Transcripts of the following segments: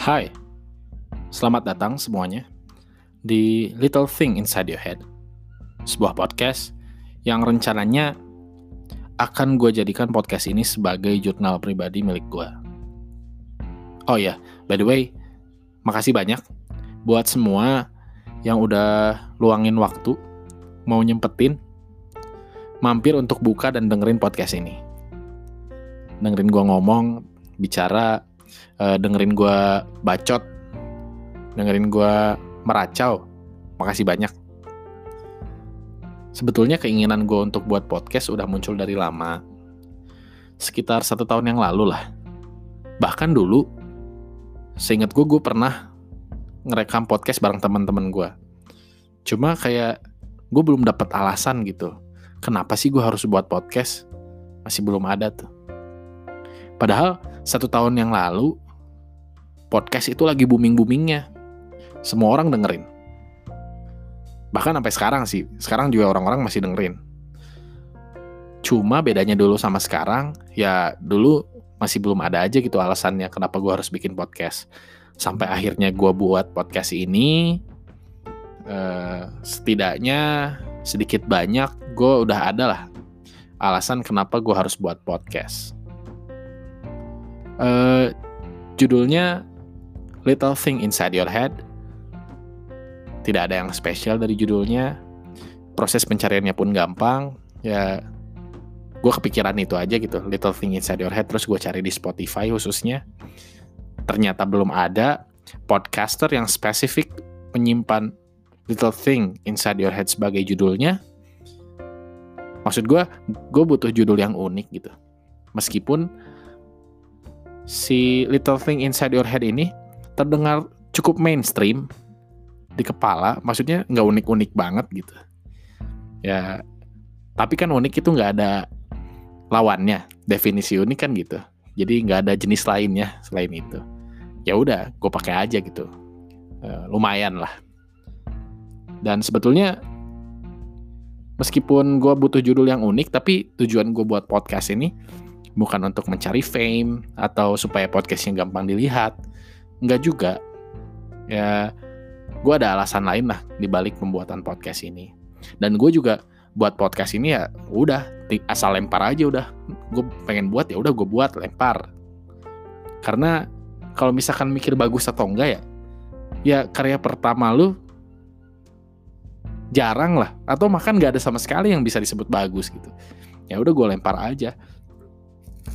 Hai, selamat datang semuanya di Little Thing Inside Your Head, sebuah podcast yang rencananya akan gue jadikan podcast ini sebagai jurnal pribadi milik gue. Oh ya, by the way, makasih banyak buat semua yang udah luangin waktu, mau nyempetin, mampir untuk buka dan dengerin podcast ini. Dengerin gue ngomong, bicara, uh, dengerin gue bacot, dengerin gue meracau. Makasih banyak. Sebetulnya keinginan gue untuk buat podcast udah muncul dari lama. Sekitar satu tahun yang lalu lah. Bahkan dulu, seingat gue, gue pernah ngerekam podcast bareng teman-teman gue. Cuma kayak gue belum dapat alasan gitu. Kenapa sih gue harus buat podcast? Masih belum ada tuh. Padahal satu tahun yang lalu podcast itu lagi booming-boomingnya. Semua orang dengerin. Bahkan sampai sekarang sih, sekarang juga orang-orang masih dengerin. Cuma bedanya dulu sama sekarang, ya dulu masih belum ada aja gitu alasannya kenapa gue harus bikin podcast. Sampai akhirnya gue buat podcast ini, eh, setidaknya sedikit banyak gue udah ada lah alasan kenapa gue harus buat podcast. Uh, judulnya Little Thing Inside Your Head. Tidak ada yang spesial dari judulnya. Proses pencariannya pun gampang. Ya, gue kepikiran itu aja gitu. Little Thing Inside Your Head. Terus gue cari di Spotify khususnya. Ternyata belum ada podcaster yang spesifik menyimpan Little Thing Inside Your Head sebagai judulnya. Maksud gue, gue butuh judul yang unik gitu. Meskipun si Little Thing Inside Your Head ini terdengar cukup mainstream di kepala, maksudnya nggak unik-unik banget gitu. Ya, tapi kan unik itu nggak ada lawannya, definisi unik kan gitu. Jadi nggak ada jenis lainnya selain itu. Ya udah, gue pakai aja gitu. E, lumayan lah. Dan sebetulnya meskipun gue butuh judul yang unik, tapi tujuan gue buat podcast ini bukan untuk mencari fame atau supaya podcastnya gampang dilihat Enggak juga. Ya gue ada alasan lain lah dibalik pembuatan podcast ini. Dan gue juga buat podcast ini ya udah asal lempar aja udah. Gue pengen buat ya udah gue buat lempar. Karena kalau misalkan mikir bagus atau enggak ya ya karya pertama lu jarang lah. Atau makan nggak ada sama sekali yang bisa disebut bagus gitu. Ya udah gue lempar aja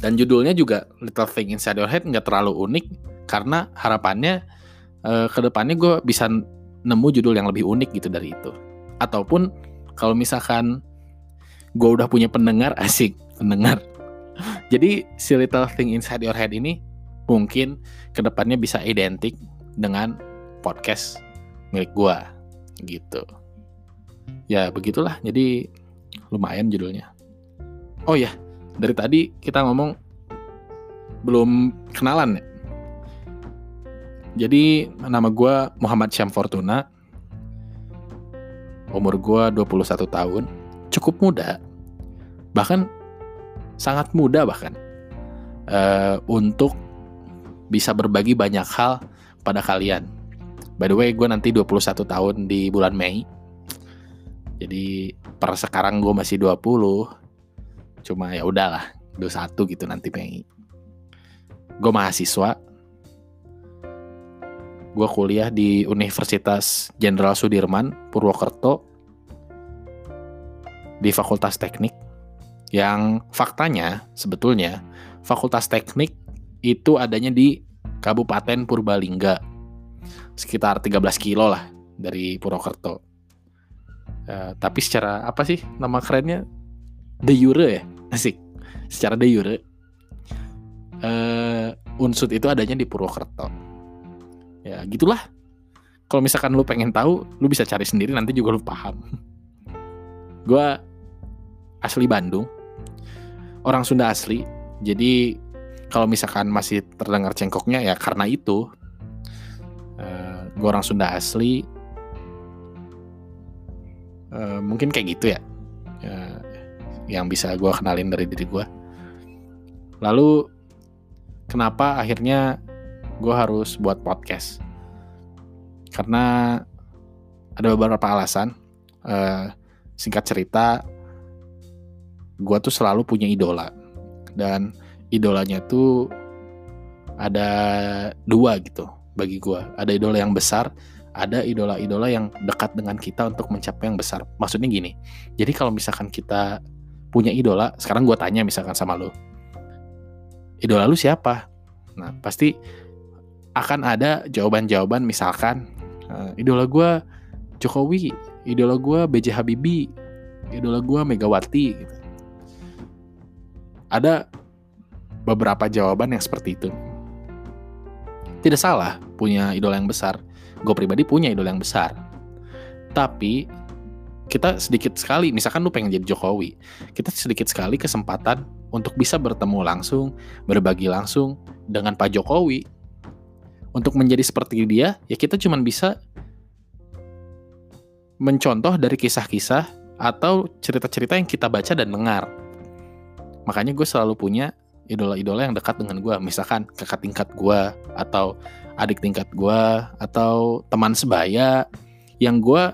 dan judulnya juga Little Thing Inside Your Head nggak terlalu unik karena harapannya uh, ke depannya gue bisa nemu judul yang lebih unik gitu dari itu. Ataupun kalau misalkan gue udah punya pendengar asik pendengar. Jadi si Little Thing Inside Your Head ini mungkin ke depannya bisa identik dengan podcast milik gue gitu. Ya begitulah. Jadi lumayan judulnya. Oh ya, dari tadi kita ngomong belum kenalan ya. Jadi nama gue Muhammad Syam Fortuna. Umur gue 21 tahun. Cukup muda. Bahkan sangat muda bahkan. Uh, untuk bisa berbagi banyak hal pada kalian. By the way, gue nanti 21 tahun di bulan Mei. Jadi per sekarang gue masih 20 cuma ya udahlah 21 gitu nanti Mei. Gue mahasiswa. Gue kuliah di Universitas Jenderal Sudirman Purwokerto di Fakultas Teknik. Yang faktanya sebetulnya Fakultas Teknik itu adanya di Kabupaten Purbalingga. Sekitar 13 kilo lah dari Purwokerto. Uh, tapi secara apa sih nama kerennya? De jure ya asik. Secara de jure uh, unsut itu adanya di Purwokerto. Ya gitulah. Kalau misalkan lu pengen tahu lu bisa cari sendiri nanti juga lu paham. Gue asli Bandung. Orang Sunda asli. Jadi kalau misalkan masih terdengar cengkoknya ya karena itu. Uh, eh, gue orang Sunda asli. Uh, mungkin kayak gitu ya yang bisa gue kenalin dari diri gue. Lalu kenapa akhirnya gue harus buat podcast? Karena ada beberapa alasan. Uh, singkat cerita gue tuh selalu punya idola. Dan idolanya tuh ada dua gitu bagi gue ada idola yang besar ada idola-idola yang dekat dengan kita untuk mencapai yang besar. Maksudnya gini jadi kalau misalkan kita punya idola sekarang gue tanya misalkan sama lo idola lu siapa? Nah pasti akan ada jawaban-jawaban misalkan uh, idola gue Jokowi idola gue B.J. Habibie idola gue Megawati. Ada beberapa jawaban yang seperti itu. Tidak salah punya idola yang besar. Gue pribadi punya idola yang besar. Tapi kita sedikit sekali, misalkan lu pengen jadi Jokowi, kita sedikit sekali kesempatan untuk bisa bertemu langsung, berbagi langsung dengan Pak Jokowi. Untuk menjadi seperti dia, ya kita cuma bisa mencontoh dari kisah-kisah atau cerita-cerita yang kita baca dan dengar. Makanya gue selalu punya idola-idola yang dekat dengan gue. Misalkan kakak tingkat gue, atau adik tingkat gue, atau teman sebaya, yang gue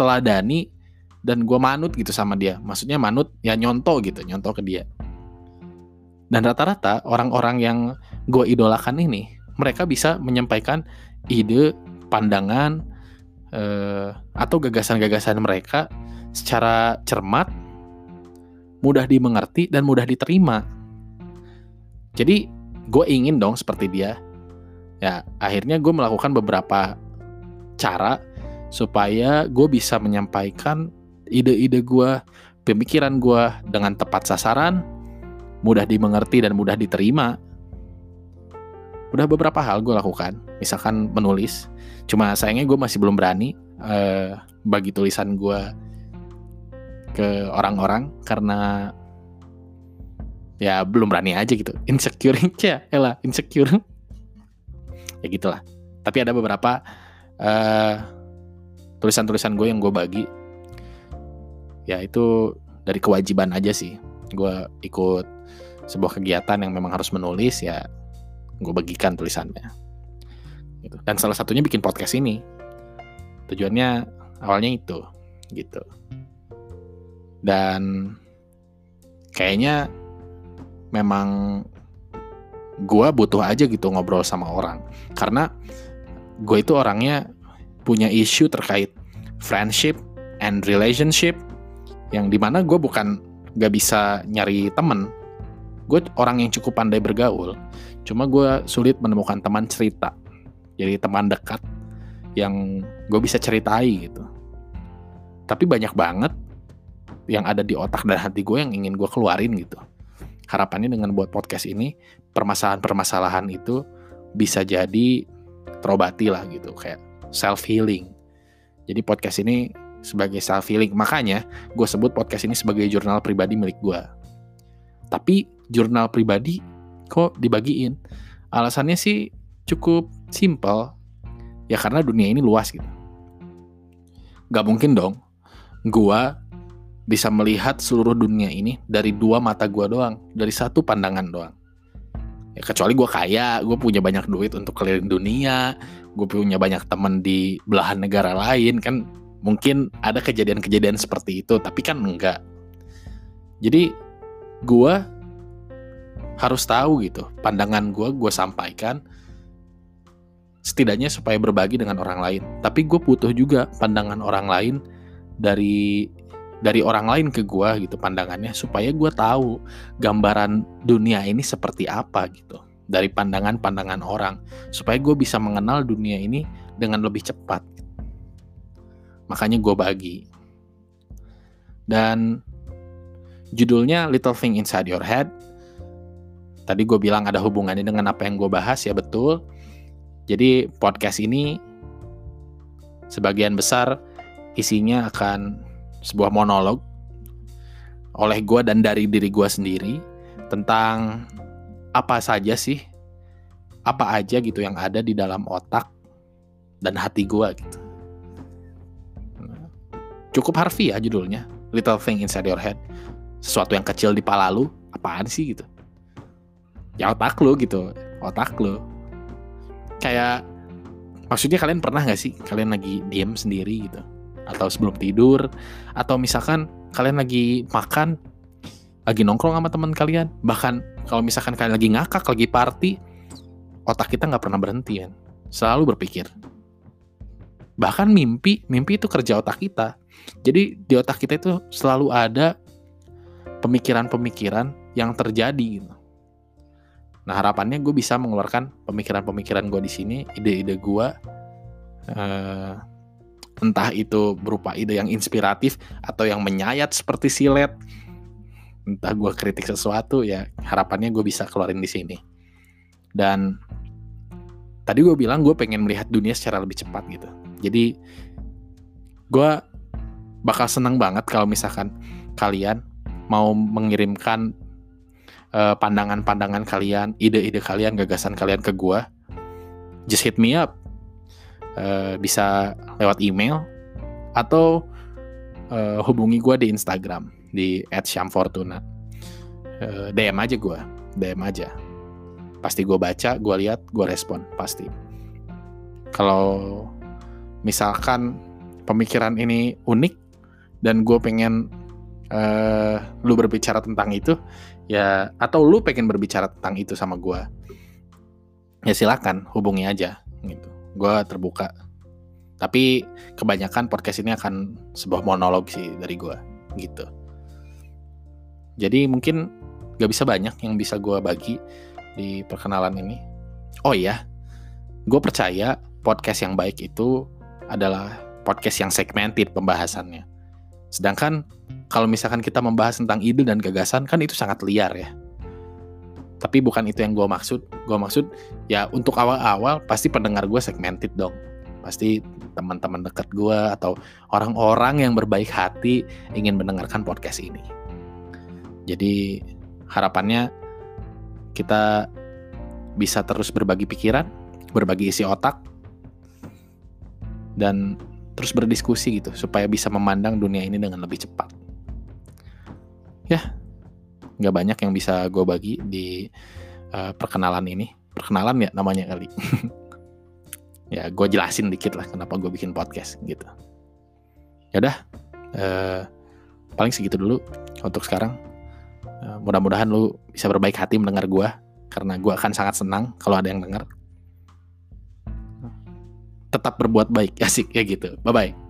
teladani dan gue manut gitu sama dia. Maksudnya manut ya nyontoh gitu, nyontoh ke dia. Dan rata-rata orang-orang yang gue idolakan ini, mereka bisa menyampaikan ide, pandangan, eh, atau gagasan-gagasan mereka secara cermat, mudah dimengerti dan mudah diterima. Jadi gue ingin dong seperti dia. Ya akhirnya gue melakukan beberapa cara supaya gue bisa menyampaikan ide-ide gue, pemikiran gue dengan tepat sasaran, mudah dimengerti dan mudah diterima. Udah beberapa hal gue lakukan, misalkan menulis. Cuma sayangnya gue masih belum berani uh, bagi tulisan gue ke orang-orang karena ya belum berani aja gitu insecure ya elah insecure ya gitulah tapi ada beberapa uh, tulisan-tulisan gue yang gue bagi ya itu dari kewajiban aja sih. Gue ikut sebuah kegiatan yang memang harus menulis ya gue bagikan tulisannya. Gitu. dan salah satunya bikin podcast ini. Tujuannya awalnya itu gitu. Dan kayaknya memang gue butuh aja gitu ngobrol sama orang. Karena gue itu orangnya punya isu terkait friendship and relationship yang di mana gue bukan gak bisa nyari temen. Gue orang yang cukup pandai bergaul cuma gue sulit menemukan teman cerita. Jadi teman dekat yang gue bisa ceritai gitu. Tapi banyak banget yang ada di otak dan hati gue yang ingin gue keluarin gitu. Harapannya dengan buat podcast ini permasalahan-permasalahan itu bisa jadi terobati lah gitu. Kayak self healing jadi podcast ini sebagai self healing makanya gue sebut podcast ini sebagai jurnal pribadi milik gue tapi jurnal pribadi kok dibagiin? Alasannya sih cukup simple. Ya karena dunia ini luas gitu. Gak mungkin dong gue bisa melihat seluruh dunia ini dari dua mata gue doang, dari satu pandangan doang. Ya, kecuali gue kaya, gue punya banyak duit untuk keliling dunia, gue punya banyak teman di belahan negara lain, kan mungkin ada kejadian-kejadian seperti itu, tapi kan enggak. Jadi gue harus tahu gitu, pandangan gue gue sampaikan setidaknya supaya berbagi dengan orang lain. Tapi gue butuh juga pandangan orang lain dari dari orang lain ke gue gitu pandangannya supaya gue tahu gambaran dunia ini seperti apa gitu dari pandangan-pandangan orang supaya gue bisa mengenal dunia ini dengan lebih cepat. Makanya gue bagi. Dan judulnya Little Thing Inside Your Head. Tadi gue bilang ada hubungannya dengan apa yang gue bahas ya betul. Jadi podcast ini sebagian besar isinya akan sebuah monolog oleh gue dan dari diri gue sendiri tentang apa saja sih? Apa aja gitu yang ada di dalam otak dan hati gue gitu. Cukup harfiah judulnya. Little Thing Inside Your Head. Sesuatu yang kecil di pala lu apaan sih gitu? Ya otak lu gitu otak lu. Kayak maksudnya kalian pernah nggak sih? Kalian lagi diem sendiri gitu. Atau sebelum tidur atau misalkan kalian lagi makan lagi nongkrong sama teman kalian. Bahkan kalau misalkan kalian lagi ngakak lagi party otak kita nggak pernah berhenti kan? Selalu berpikir. Bahkan mimpi mimpi itu kerja otak kita. Jadi di otak kita itu selalu ada pemikiran-pemikiran yang terjadi gitu. Nah harapannya gue bisa mengeluarkan pemikiran-pemikiran gue di sini, ide-ide gue, uh, entah itu berupa ide yang inspiratif atau yang menyayat seperti silet, entah gue kritik sesuatu ya harapannya gue bisa keluarin di sini. Dan tadi gue bilang gue pengen melihat dunia secara lebih cepat gitu. Jadi gue bakal senang banget kalau misalkan kalian mau mengirimkan pandangan pandangan-pandangan kalian, ide-ide kalian, gagasan kalian ke gue, just hit me up. Uh, bisa lewat email atau uh, hubungi gue di Instagram di @syamfortuna. Uh, DM aja gue, DM aja. Pasti gue baca, gue lihat, gue respon pasti. Kalau misalkan pemikiran ini unik dan gue pengen uh, lu berbicara tentang itu, ya atau lu pengen berbicara tentang itu sama gue ya silakan hubungi aja gitu gue terbuka tapi kebanyakan podcast ini akan sebuah monolog sih dari gue gitu jadi mungkin gak bisa banyak yang bisa gue bagi di perkenalan ini oh iya gue percaya podcast yang baik itu adalah podcast yang segmented pembahasannya sedangkan kalau misalkan kita membahas tentang ide dan gagasan kan itu sangat liar ya. Tapi bukan itu yang gue maksud. Gue maksud ya untuk awal-awal pasti pendengar gue segmented dong. Pasti teman-teman dekat gue atau orang-orang yang berbaik hati ingin mendengarkan podcast ini. Jadi harapannya kita bisa terus berbagi pikiran, berbagi isi otak, dan terus berdiskusi gitu supaya bisa memandang dunia ini dengan lebih cepat. Ya nggak banyak yang bisa gue bagi di uh, perkenalan ini. Perkenalan ya namanya kali. Ya gue jelasin dikit lah kenapa gue bikin podcast gitu. Ya udah uh, paling segitu dulu untuk sekarang mudah-mudahan lu bisa berbaik hati mendengar gue karena gue akan sangat senang kalau ada yang dengar tetap berbuat baik asik ya gitu. Bye bye